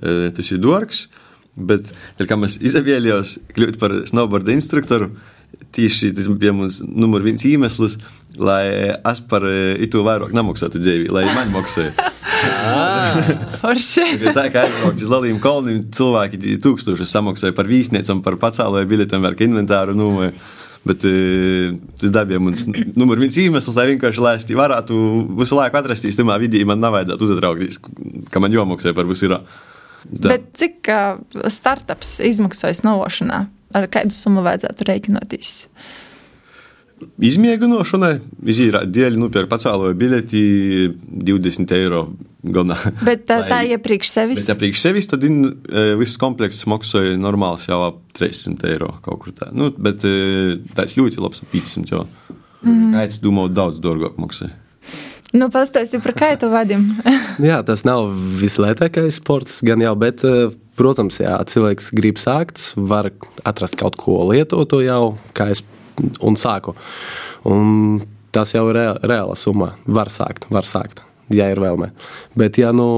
tas ir dārgs. Bet, tad, kad es izvēlējos kļūt par snowboarda instruktoru, tieši tas bija mans numur viens iemesls, lai es par to vairāk nemaksātu dzīvi, lai man maksātu. Ja [LAUGHS] tā kā aizbraukt uz Latvijas koloniju, cilvēki tūkstošus samaksāja par vīsniecam, par pacēloju biļetēm, ar inventāru. Nu, Bet e, tas dabīja mums numur viens iemesls, lai vienkārši lēsti varētu visu laiku atrasties tajā vidī. Man nav vajadzētu uztraukties, ka man jomaksā par visu ir. Bet cik ā, startups izmaksāja snowboardā? Ar kādu summu vajadzētu rēķinoties? Izmēģināšanai, izīrāt dēļ, nu, par pacēloju biļeti 20 eiro. Gana. Bet tā, tā iepriekš sevis. Bet, ja priekš sevis, tad in, e, viss komplekss maksāja normāls jau ap 300 eiro kaut kur tā. Nu, bet e, tāds ļoti labs, ap 500 jau. Mm. Kāds domā, daudz dārgāk maksāja. Nu, pastāstiet par kaitu vadim. [LAUGHS] Jā, tas nav vislētākais sports, gan jau, bet, eh, protams, ja cilvēks grib sākt, var atrast kaut ko lietotu jau, kā es un sāku. Un tas jau ir reāla summa. Var sākt, var sākt, ja ir vēlme. Bet, ja nu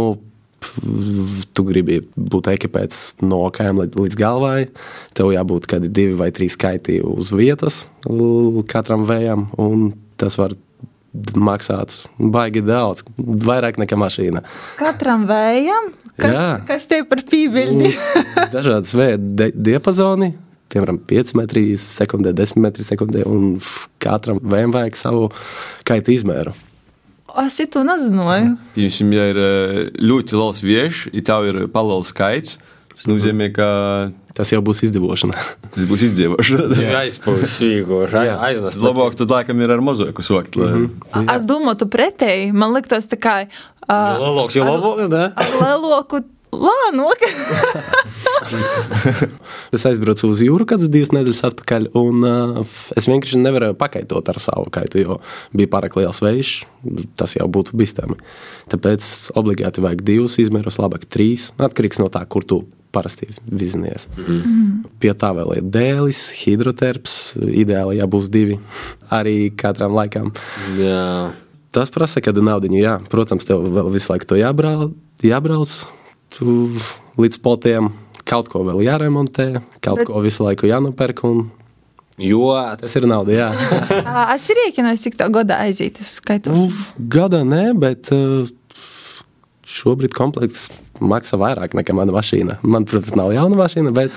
tu gribi būt ekipēts no kājām līdz galvai, tev jābūt kādi divi vai trīs skaiti uz vietas katram vējam, un tas var maksāt baigi daudz, vairāk nekā mašīna. Katram vējam, kas, Jā. kas te par pībeļi? Dažādas vēja di- diapazoni, piemēram, 5 metri sekundē, 10 metri sekundē, un katram vējam vajag savu kaitu izmēru. Es to nezināju. [LAUGHS] Jums ja ir e, ļoti liels viež, ja tev ir paliels skaits, tas nozīmē, ka Tas jau būs izdzīvošana. [LAUGHS] tas būs izdzīvošana. Aizpūs sīgoši. Aiznes. Labāk tad laikam ir ar mazāku sokt. lai- Es domāju, tu pretēji. Man liktos tā kā. Uh, Lielāks jau labāks, da? ar lielāku lānok. es aizbraucu uz jūru kādas divas nedēļas atpakaļ, un uh, es vienkārši nevarēju pakaitot ar savu kaitu, jo bija pārāk liels vējš. Tas jau būtu bīstami. Tāpēc obligāti vajag divus izmērus, labāk trīs. Atkarīgs no tā, kur tu parasti vizinies. Mm. Pie tā vēl ir dēlis, hidroterps. Ideāli, ja būs divi arī katram laikam. Jā. Tas prasa, kad naudu, jā, protams, tev vēl visu laiku to jābrauc, jābrauc tu līdz potiem, kaut ko vēl jāremontē, kaut Bet... ko visu laiku jānopērk. Un... Jo tas ir nauda, jā. [LAUGHS] es ir rēķinājis, cik tā gada aiziet uz skaitu. Nu, gada nē, bet uh, šobrīd komplekts maksā vairāk nekā mana mašīna. Man, protams, nav jauna mašīna, bet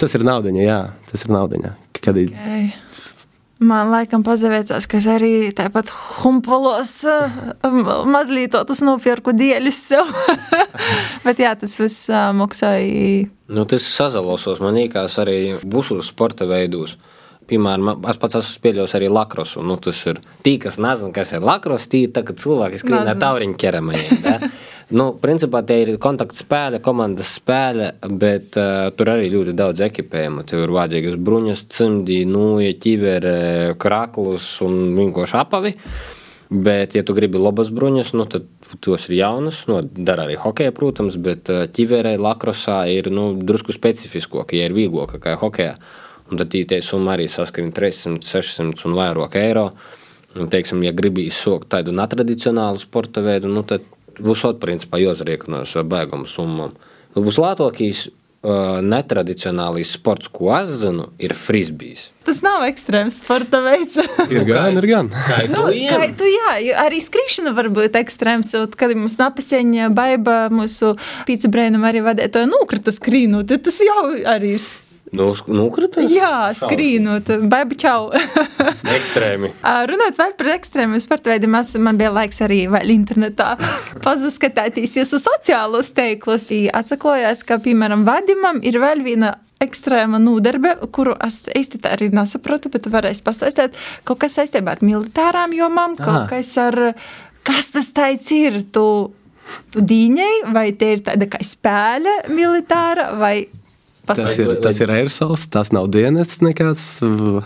tas ir naudiņa, jā, tas ir naudiņa. Kad okay. Man laikam pazaveicās, ka es arī tāpat humpolos mazliet tos nopirku dieļus sev. [LAUGHS] Bet jā, tas viss maksāja. Nu, tas sazalosos man īkās arī busos sporta veidos. Piemēram, es pats esmu spēlējis arī lakrosu. Nu, tas ir tī, kas nezina, kas ir lakros, tī ir tā, ka cilvēki skrien ar tauriņu ķeramajiem. [LAUGHS] Nu, principā tie ir kontaktspēle, komandas spēle, bet uh, tur arī ļoti daudz ekipējuma. Tev ir vajadzīgas bruņas, cimdi, nūja, ķivere, kraklus un vienkārši apavi. Bet, ja tu gribi labas bruņas, nu, tad tos ir jaunas. Nu, dara arī hokeja, protams, bet ķiverē, lakrosā ir nu, drusku specifiskāka, ja ir vieglāka kā hokeja. Un tad tie summa arī saskrien 300, 600 un vairāk eiro. Un, teiksim, ja gribi izsaukt tādu netradicionālu sporta veidu, nu, tad būs principā jāsariekonas ar bēgumu summām. Būs Latvijas uh, netradicionālais sports, ko es zinu, ir frisbijs. Tas nav ekstrēms sporta veids. ir gan, ir gan. [LAUGHS] Nu, tu, jā, arī skrišana var būt ekstrēms. Kad mums napaseņa baiba mūsu pīci brēnam arī vadīja to nukrita skrīnot, tas jau arī ir Nu, nukrita? Jā, skrīnot, baiba čau. [LAUGHS] Ekstrēmi. [LAUGHS] Runāt vēl par ekstrēmiem sporta veidiem, man bija laiks arī internetā [LAUGHS] pazaskatīties jūsu sociālos teiklus. Atsaklojās, ka, piemēram, vadimam ir vēl viena ekstrēma nodarbe, kuru es īsti tā arī nesaprotu, bet varēs pastāstīt. Kaut kas saistībā ar militārām jomām, kaut kas ar, kas tas teic ir, tu, tu dīņai, vai te ir tāda kā spēle militāra, vai Tas ir, tas ir aerosols, tas nav dienests nekāds.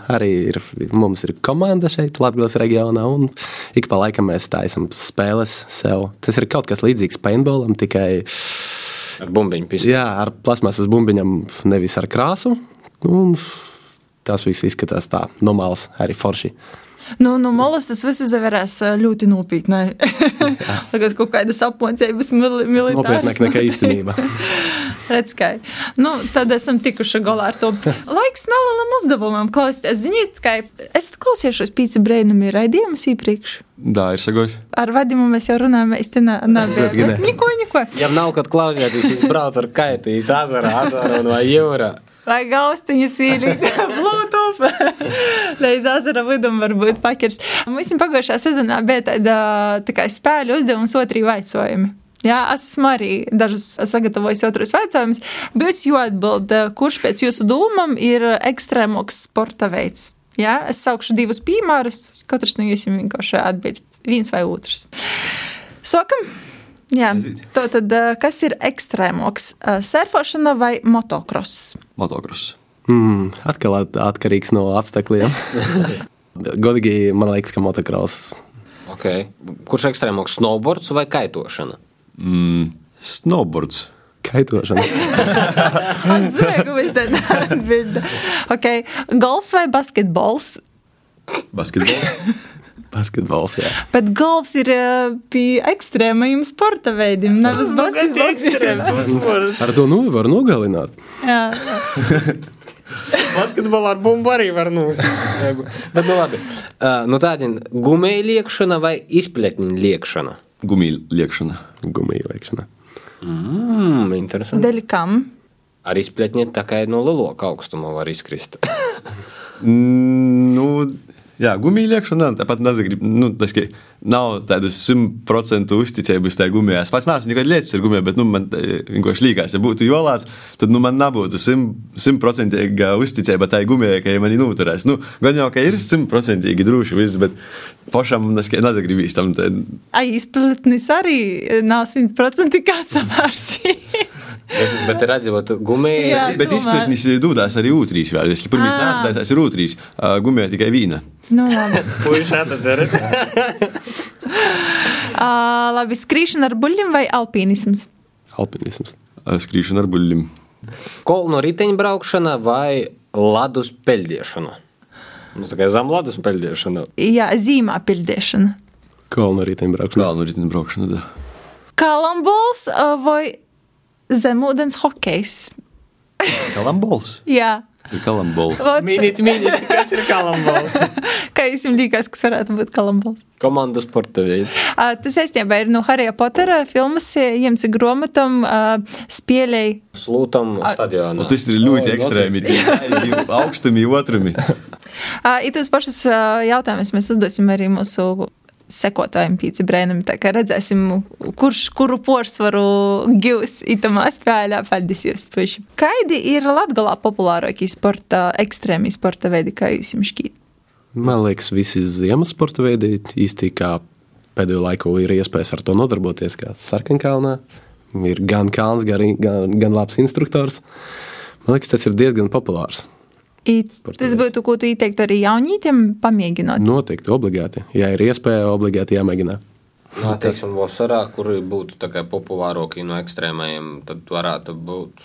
Arī ir, mums ir komanda šeit, Latvijas reģionā, un ik pa laikam mēs taisām spēles sev. Tas ir kaut kas līdzīgs paintballam, tikai ar bumbiņu pistoli. Jā, ar plasmasas bumbiņam, nevis ar krāsu. Un tas viss izskatās tā, normāls, arī forši. Nu, no malas tas viss izvērās ļoti nopietni. [LAUGHS] Tagad kaut kādas apmācības militāras. Nopietnāk nekā [LAUGHS] īstenība. Redz, kā. Nu, tad esam tikuši galā ar to. Laiks nelielam uzdevumam klausīties. Ziniet, kā es klausīšos pīci brēnumi raidījumus iepriekš. Da, ir sagojis. Ar vadimu mēs jau runājam, es te nebiju. Niko, niko. Ja nav, kad klausieties, es braucu ar kaitu, iz azara, azara vai jūra. Vai gaustiņas ielikt [LAUGHS] Bluetooth? [LAUGHS] Līdz azara vidum varbūt pakirs. Mums pagājušā sezonā bija tāda tā kā spēļu uzdevums otrī vaicojumi. Jā, es esmu arī dažus sagatavojis otrus jautājumus. Būs jāatbild, kurš pēc jūsu domām ir ekstrēmāks sporta veids. Jā, es saukšu divus piemērus. Katrs no jums vienkārši atbild viens vai otrs. Sokam! Jā, to tad kas ir ekstrēmāks? Surfošana vai motocross? Motocross. Mm, atkal atkarīgs no apstākļiem. [LAUGHS] Godīgi man liekas, ka motocross. Okay. Kurš ekstrēmāks snowboards vai kaitošana? Mm, snowboards. Kaitošana. Es zinu, ka mēs tādā atbildam. Okay. Golfs vai basketbols? Basketbols. [LAUGHS] Basketbols, jā. Bet golfs ir uh, pie ekstrēmajiem sporta veidiem. Nevis basketbols. [LAUGHS] Ar to nu var nogalināt. Jā. Basketbolā ar bumbu arī var nosaukt. Bet, nu, labi. Uh, nu, tāda gumija liekšana vai izpletņa liekšana? Gumija liekšana. Gumija liekšana. Mm, interesanti. Dēļ kam? Ar izpletņa tā kā no lielāka augstuma var izkrist. [LAUGHS] nu, Jā, gumija liekšana, tāpat nezinu, nu, tas, ka nav tādas simtprocentu uzticības tajā gumijā. Es pats neesmu nekad lietas ar gumiju, bet nu, man vienkārši līkās, ja būtu jolāts, tad nu, man nebūtu simtprocentīga uzticība tajā gumijai, ka ja mani noturēs. Nu, gan jau, ka ir simtprocentīgi droši viss, bet pašam nezagribīs tam. Ai, izplatnis arī nav simtprocentīgi samārsījis. [LAUGHS] bet, bet redzot, gumija. Jā, Bet tomēr. izpratnis dodās arī ūtrīs. vēl. Es pirmie Ā. nācu, tas ir ūtrīs. Gumijā tikai vīna. Nu, labi. Puiši atceras. Uh, labi, skrīšana ar buļļiem vai alpīnisms? Alpinisms. Ā, Skrīšana ar buļļiem. Kolnu riteņbraukšana vai ledus peļģiešana? Mums tikai zem ledus peļģiešana. Jā, zīmā pildīšana. Kolnu riteņbraukšana. Kalnu riteņu braukšana. da. Kalambols uh, vai zemūdens hokejs? Kalambols. [LAUGHS] Jā. Tas ir kalambols. Vot, Minīt, minīt, kas ir kalambola? kā jums liekas, kas varētu būt kalambols? Komandu sporta veids. Uh, tas saistībā ir no Harija Potera filmas, ņemts grāmatam, uh, spēlēja. Slūtam stadionā. Un tas ir ļoti ekstrēmi. tie Augstumi, otrumi. Uh, ir tas pašas uh, jautājumus mēs uzdosim arī mūsu sekotājiem pīci brēnam. Tā kā redzēsim, kurš kuru porsvaru gūs itamā spēlē. Paldies jums, puiši. Kaidi ir Latgalā populārākie sporta, ekstrēmī sporta veidi, kā jūs jums šķiet? Man liekas, visi ziemas sporta veidi īsti kā pēdējo laiku ir iespējas ar to nodarboties, kā Sarkankalnā. Ir gan kalns, gan, gan, gan labs instruktors. Man liekas, tas ir diezgan populārs. Tas būtu, ko tu ieteiktu arī jaunītiem pamēģināt. Noteikti, obligāti. Ja ir iespēja, obligāti jāmēģina. Nā, teiksim, vasarā, kuri būtu populārākie no ekstrēmajiem, tad varētu būt,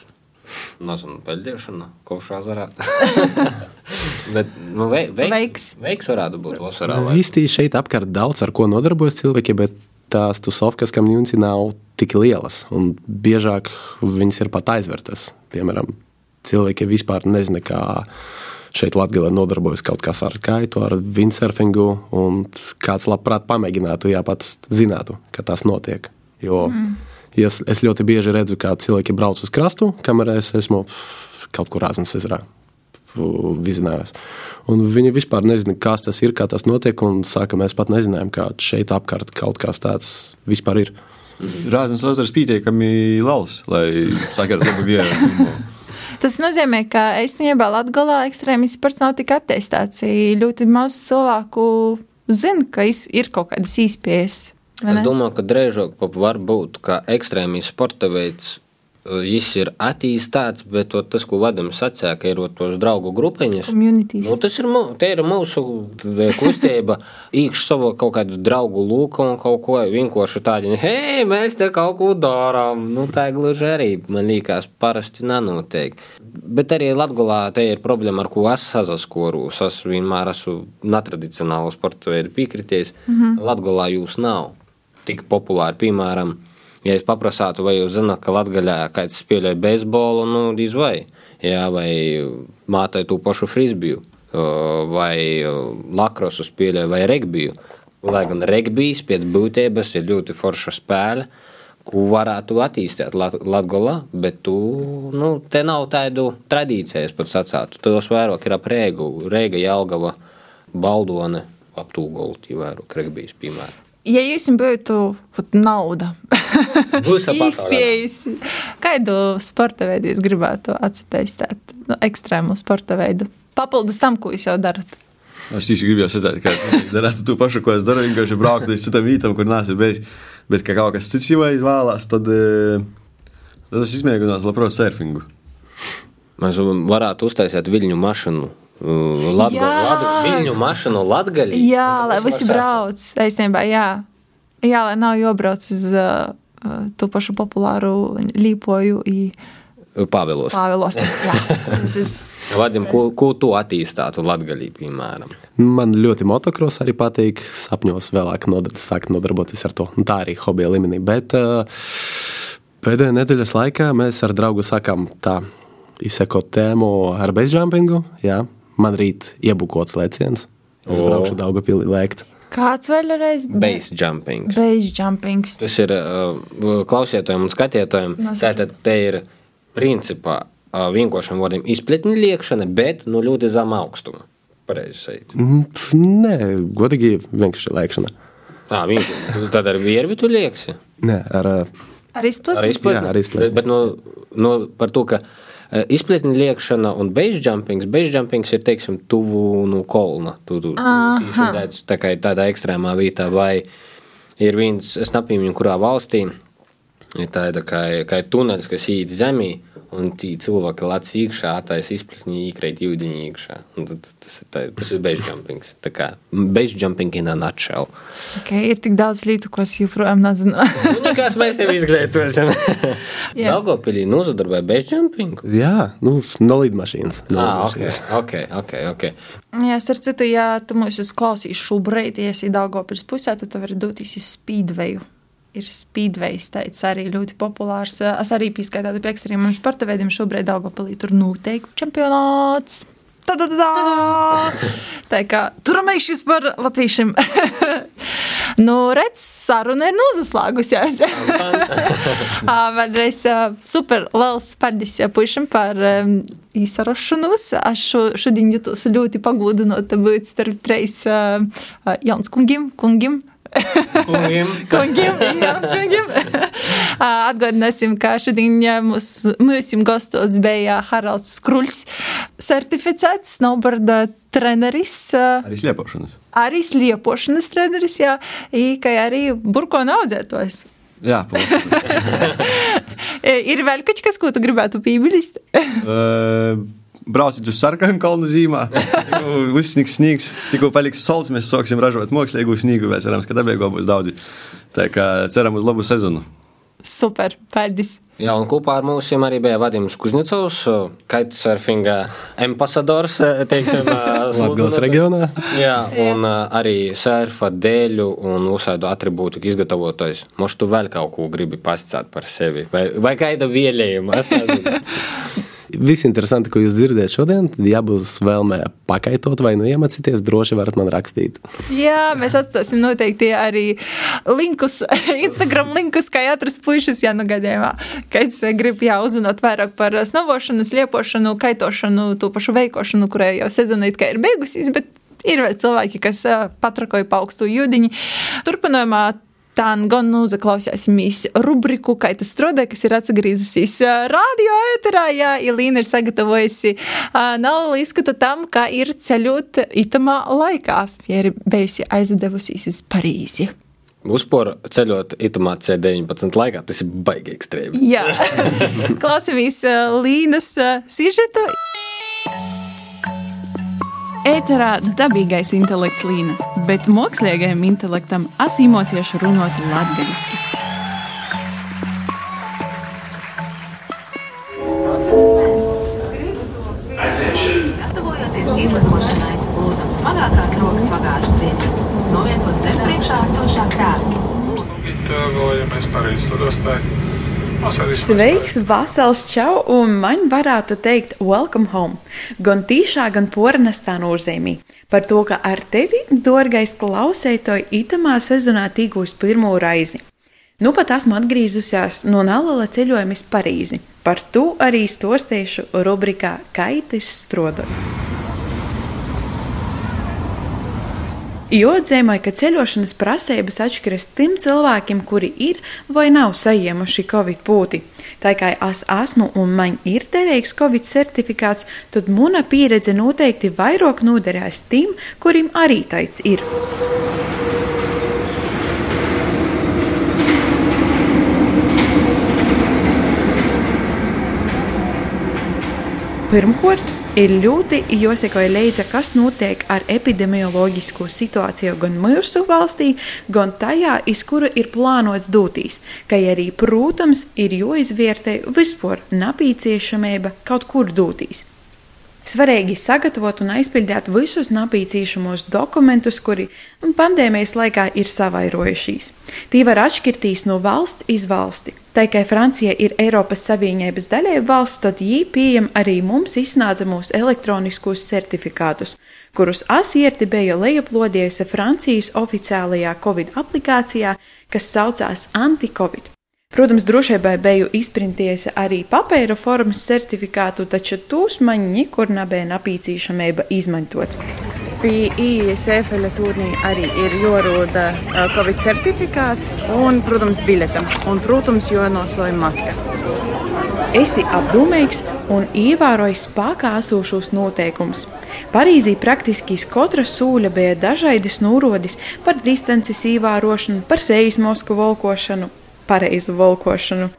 nezinu, peļģiešana, kopš azarā. [LAUGHS] Bet, nu, vei, veiks, Veiks. veiks varētu būt vasarā. lai- Īsti šeit apkārt daudz ar ko nodarbojas cilvēki, bet tās tusovkas community nav tik lielas. Un biežāk viņas ir pat aizvērtas. Piemēram, cilvēki vispār nezina, kā šeit Latvijā nodarbojas kaut kas ar kaitu, ar windsurfingu. un Kāds labprāt pamēģinātu, ja pat zinātu, ka tas notiek. Jo mm. es, es ļoti bieži redzu, kā cilvēki brauc uz krastu, kamēr es esmu kaut kur Āzijas ezerā vizinājos. Un viņi vispār nezina, kas tas ir, kā tas notiek. Un sāka, mēs pat nezinājām, ka šeit apkārt kaut kas tāds vispār ir. Rāznas ezers pietiekami lauls, lai sakartu labu vietu. Tas nozīmē, ka īstenībā Latvijā ekstrēmisms sports nav tik attīstīts. Ļoti maz cilvēku zina, ka ir kaut kādas īspējas. Es domāju, ka drēžāk pat var būt, ka ekstrēmīs sporta veids. Viņš ir attīstīts, bet to, tas, ko Vadamis sacīja, ka ir ot tos draugu grupiņas. Nu, tas ir, ir mūsu kustība, [LAUGHS] īkšķi savu kaut kādu draugu lūku un kaut ko vienkārši tādu, hei, mēs te kaut ko darām. Nu, tā gluži arī, man liekas, parasti nenotiek. Bet arī Latvijā te ir problēma, ar ko es sazaskoru. Es vienmēr esmu netradicionālu sporta veidu piekritējis. Mm -hmm. Latvijā jūs nav tik populāri, piemēram. Ja es paprasātu, vai jūs zināt, ka Latvijā kāds spēlē beisbolu, nu, diez vai, jā, vai mātai to pašu frisbiju, vai lakrosu spēlē, vai regbiju. Lai gan regbijs pēc būtības ir ļoti forša spēle, ko varētu attīstīt Lat- Latvijā, bet tu, nu, te nav tādu tradīciju, es pat sacātu. Tos vairāk ir ap Rēgu, Rēga, Jelgava, Baldone, ap Tūgolu, tie vairāk regbijs, piemēram. Ja jums būtu nauda, [LAUGHS] Būs īspējas, kādu sporta veidu jūs gribētu attīstīt? Nu, ekstrēmu sporta veidu. Papildus tam, ko jūs jau darat. Es tieši gribēju sacīt, ka darētu to pašu, ko es daru, vienkārši braukt līdz citam vītam, kur nāc bijis. Bet, ka kaut kas cits jau izvēlās, tad, eh, tad es izmēģinātu labprāt surfingu. Mēs varētu uztaisīt viļņu mašīnu. Latga, Jā! ladu, viļņu mašīnu Latvijā. Jā, lai visi brauc. Īstenībā, jā. jā, lai nav jābrauc uz uh, to pašu populāru līpoju. i Pāvēlos. Pāvēlos. Jā, [LAUGHS] ir. Vadim, ko, ko tu attīstītu Latvijā, piemēram? Man ļoti motocross arī patīk. Sapņos vēlāk nodar, sākt nodarboties ar to. Un tā arī hobija līmenī. Bet uh, pēdējā nedēļas laikā mēs ar draugu sakām tā izsekot tēmu ar bezjumpingu. Jā, man rīt iebukots lēciens. Es O. braukšu Daugapilī lēkt. Kāds vēlreiz? Base jumping. Base jumpings. Tas ir uh, klausītājiem un skatītājiem. Tātad te ir principā uh, vienkāršiem vārdiem izpletņu liekšana, bet nu ļoti zem augstuma. Pareizi sajūt. Mm, Nē, godīgi vienkārši lēkšana. Ah, vienkārši. Tad ar viervi tu lieksi. Nē, ar, uh, Ar izplatni? Ar izpletni. Jā, ar izpletni. Bet, bet nu, nu, par to, ka Izpletņa liekšana un beisjumpings. Beisjumpings ir, teiksim, tuvu no kolna. Tu, tu, tu redz tā kā tādā ekstrēmā vietā, vai ir viens, es nepīmiņu, kurā valstī ir tāda kā, kā tunelis, kas īt zemī, un cilvēki lec iekšā, tais izplatņi iekrīt jūdiņi iekšā. Tad Tas ir, tā, tas ir beisjumpings. Tā kā beisjumping in a nutshell. Okay, ir tik daudz lietu, ko es joprojām nezinu. Nu, Nekās mēs tev izglītosim. [LAUGHS] Jā. Daugopilī nozadarboja beisjumpingu. Jā, nu, no lidmašīnas. No Ah, ok, lidmašīnas. [LAUGHS] ok, ok, ok. Jā, starp citu, ja tu mūs klausīsi šobrīd, ja esi Daugopils pusē, tad tu vari doties uz Speedwayu. Ir speedways, tāds arī ļoti populārs. Es arī pieskaitām pie ekstrēmiem sporta veidiem. Šobrīd Daugopilī tur noteikti čempionāts. Ta-da-da! [LAUGHS] Tā kā turamējušies par latviešiem. [LAUGHS] nu, redz, saruna ir nozaslāgusies. Ā, [LAUGHS] Vēlreiz ā, super liels paldies ā, puišam par um, īsarašanos. Es šo, šodien jūtos ļoti pagodinota būt starp treis uh, jauns kungiem, kungiem. Kungiem. Kungiem, jauns [LAUGHS] kungiem. Ā, [LAUGHS] Atgādināsim, ka šodien mūs, mūsim gastos bija Haralds Skruļs, certificēts snowboarda treneris. ā, Arī slēpošanas. Arī sliepošanas treneris, jā, i, kā arī burkona audzētājs. Jā, paldies. [LAUGHS] E, Ir vēl kaut kas, ko tu gribētu piebilst? Brauciet uz sarkanu kalnu zīmē, tikko uzsnigs sniegs, tikko paliks solis, mēs sāksim ražot mākslīgu sniegu. Mēs cerams, ka dabīgo būs daudz. Tā kā ceram uz labu sezonu. Super, paldies! Jā, un kopā ar mums arī bija Vadims Kuznicovs, kitesurfinga ambasadors, teiksim, [LAUGHS] Latgales sludinātājs. reģionā. Jā, un uh, arī surfa dēļu un uzsādu atribūtu izgatavotājs. Možda tu vēl kaut ko gribi pastāstīt par sevi, vai, vai kādu vielējumu? [LAUGHS] Viss interesanti, ko jūs dzirdat šodien, ja būs vēlme pakaitot vai nu iemācīties, droši varat man rakstīt. Jā, mēs atstāsim noteikti arī linkus, [LAUGHS] Instagram linkus, kā atrast puikas, ja nu gadījumā, kad grib jā, uzzināt vairāk par snovošanu, sliepošanu, kaitošanu, to pašu veikošanu, kurai jau sezona it kā ir beigusies, bet ir vēl cilvēki, kas ā, patrakoja pa augstu jūdiņu. Turpinājumā Tā gan uzaklausīsimies rubriku, kā tas strādāja, kas ir atgriezusies radio ēterā. Jā, Ilīna ir sagatavojusi nav izskatu tam, kā ir ceļot itamā laikā, ja ir bijusi aizdevusies uz Parīzi. Uzpūra ceļot itamā C19 laikā, tas ir baigi ekstrēmi. Jā, [LAUGHS] klausāmies ā, Līnas sižetu. Ēterā dabīgais intelekts līna, bet mākslīgajam intelektam asimocieši runāt latviešu. Novietot zem priekšā esošā krēsla. Gatavojamies Parīzes lidostai. Sveiks, Vasals, čau, un man varētu teikt, welcome home. Gan tīšā, gan pornestā nozīmī. Par to, ka ar tevi, dārgais klausētoji, itamā sezonā tīgūs pirmo reizi. Nu pat esmu atgriezusies no Nalala ceļojuma uz Parīzi. Par to arī stostiešu rubrikā Kaitis strodoju. Jo atzīmēja, ka ceļošanas prasības atšķiras tiem cilvēkiem, kuri ir vai nav saņēmuši covid pūti. Tā kā es esmu un man ir derīgs covid certifikāts, tad mana pieredze noteikti vairāk noderēs tiem, kuriem arī tāds ir. Pirmkārt, ir ļoti jāseko līdzi, kas notiek ar epidemioloģisko situāciju gan mūsu valstī, gan tajā, iz kuru ir plānots doties. Kā arī, protams, ir jāizvērtē vispār nepieciešamība kaut kur doties. Svarīgi sagatavot un aizpildīt visus nepieciešamos dokumentus, kuri pandēmijas laikā ir savairojušies. Tie var atšķirties no valsts iz valsti. Tā kā Francija ir Eiropas Savienības daļēja valsts, tad jī pieejam arī mums iznācamos elektroniskos certifikātus, kurus asierti bija lejuplodījusi Francijas oficiālajā Covid aplikācijā, kas saucās Anti-Covid. Protams, drošībai biju izprintījusi arī papīra formas certifikātu, taču tūs man nekur nebija nepieciešamība izmantot. Pie IES efeļa turnī arī ir jārūda Covid certifikāts un, protams, biļete. Un, protams, jānosoja maska. Esi apdomīgs un ievēroji spēkā esošos noteikumus. Parīzī praktiski iz katra sūļa bija dažādas norādes par distances ievērošanu, par sejas mosku valkošanu, pareizu valkošanu.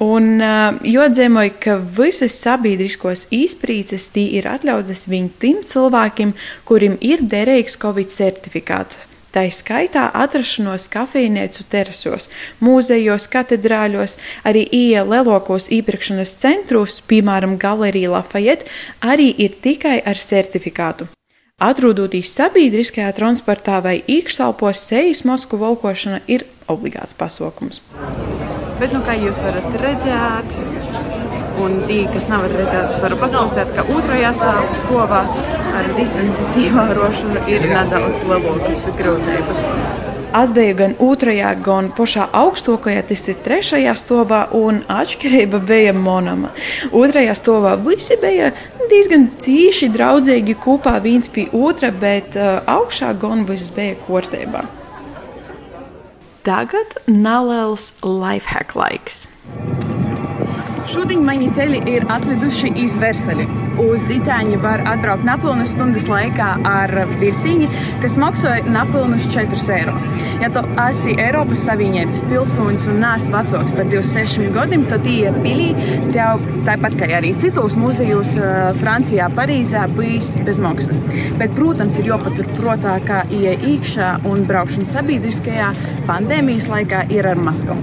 Un uh, jodzēmoju, ka visas sabiedriskos izprīces tī ir atļautas viņu tiem cilvēkiem, kuriem ir derīgs Covid certifikāts. Tā skaitā atrašanos kafejnīcu terasos, mūzejos, katedrāļos, arī iela lielākos iepirkšanas centros, piemēram, Galerija Lafayette, arī ir tikai ar certifikātu. Atrodoties sabiedriskajā transportā vai iekštelpos, sejas masku valkošana ir obligāts pasākums. Bet, nu, kā jūs varat redzēt, un tie, kas nevar redzēt, es varu pastāstīt, ka otrajā stāvā ar distances ievērošanu ir nedaudz lielākas grūtības. Es biju gan otrajā, gan pašā augstākajā, tas ir trešajā stāvā, un atšķirība bija monama. Otrajā stāvā visi bija diezgan cīši draudzīgi kopā viens pie otra, bet uh, augšā gan viss bija kārtībā. Tagad neliels lifehack laiks. Šodien mani ceļi ir atveduši iz Versali. Uz Itāņu var atbraukt nepilnas stundas laikā ar vilciņu, kas maksāja nepilnus 4 eiro. Ja tu esi Eiropas Savienības pilsonis un neesi vecāks par 26 gadiem, tad tie pilī tev tāpat kā arī citos muzejos Francijā, Parīzē bijis bez maksas. Bet, protams, ir jāpatur prātā, ka ieja iekšā un braukšana sabiedriskajā pandēmijas laikā ir ar maskām.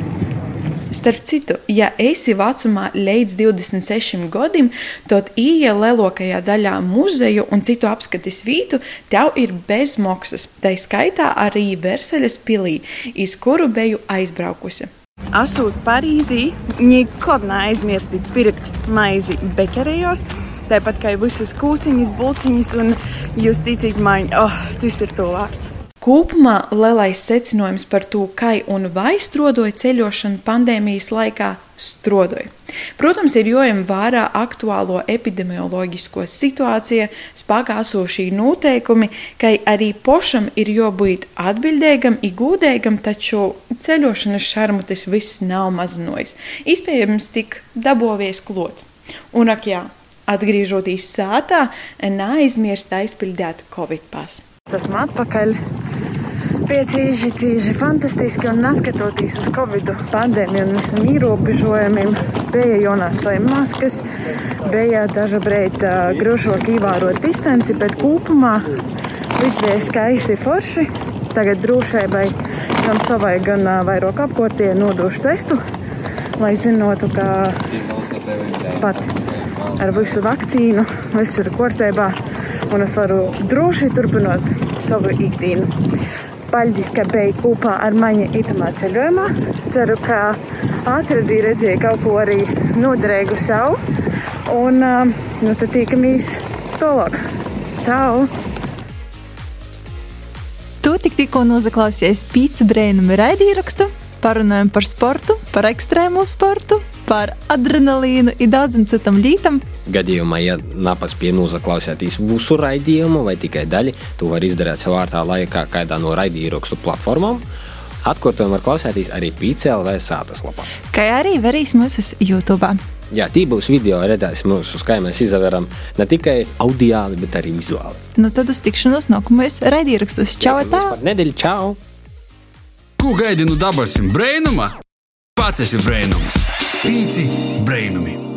Starp citu, ja esi vecumā līdz 26 gadiem, tad ieja lielākajā daļā muzeju un citu apskates vietu tev ir bez maksas. Tā skaitā arī Versaļas pilī, iz kuru biju aizbraukusi. Esot Parīzī, nekad neaizmirstiet pirkt maizi bekerējos. Tāpat kā visas kūciņas, bulciņas, un jūs ticiet man, oh, tas ir to vārds. Kopumā lielais secinājums par to, kā un vai strodoja ceļošana pandēmijas laikā strodoja. Protams, ir jojama vērā aktuālo epidemioloģisko situāciju, spēkā esošie noteikumi, ka arī pošam ir jābūt atbildīgam, igūdīgam, taču ceļošanas šarmu tas viss nav mazinājis. Iespējams, tik dabovies klot. Un ak jā, atgriežoties sātā, neaizmirst aizpildīt Covid pasu. Esmu atpakaļ. Piecīži, cīži, fantastiski un neskatoties uz Covid pandēmiju un visam ierobežojumiem, bija jānēsāja maskas, bija brīdi uh, grūšāk ievērot distanci, bet kopumā viss bija skaisti forši. Tagad drošībai gan savai, gan uh, vairāk apkārtē nodošu testu, lai zinātu, ka pat ar visu vakcīnu viss ir kārtībā un es varu droši turpināt savu ikdienu. Paldies, ka biji kopā ar mani itamā ceļojumā. Ceru, ka atradīju, redzēju kaut ko arī noderīgu sev. Un nu, tad tiekamies tālāk. Čau! Tu tik tikko nozaklausījies pīcis brēnuma raidīrakstu. Parunājam par sportu, par ekstrēmu sportu, par adrenalīnu un daudzam citam lītam. Gadījumā, ja nepaspēja noklausīties visu raidījumu vai tikai daļu, to var izdarīt savā laikā kādā no raidījuma platformām. Atkārtojumu var klausīties arī PCLV sātas lapā. Kā arī varīs mūsu YouTube. Jā, tī būs video, redzēsim, mūsu, kā mēs izveram ne tikai audiāli, bet arī vizuāli. Nu tad uz tikšanos nākamajos raidījumos. Čau! Tā! Nedēļa, čau! Ko gaidi no dabasim brēnuma? Pats esi brēnums! Pīci brēnumi!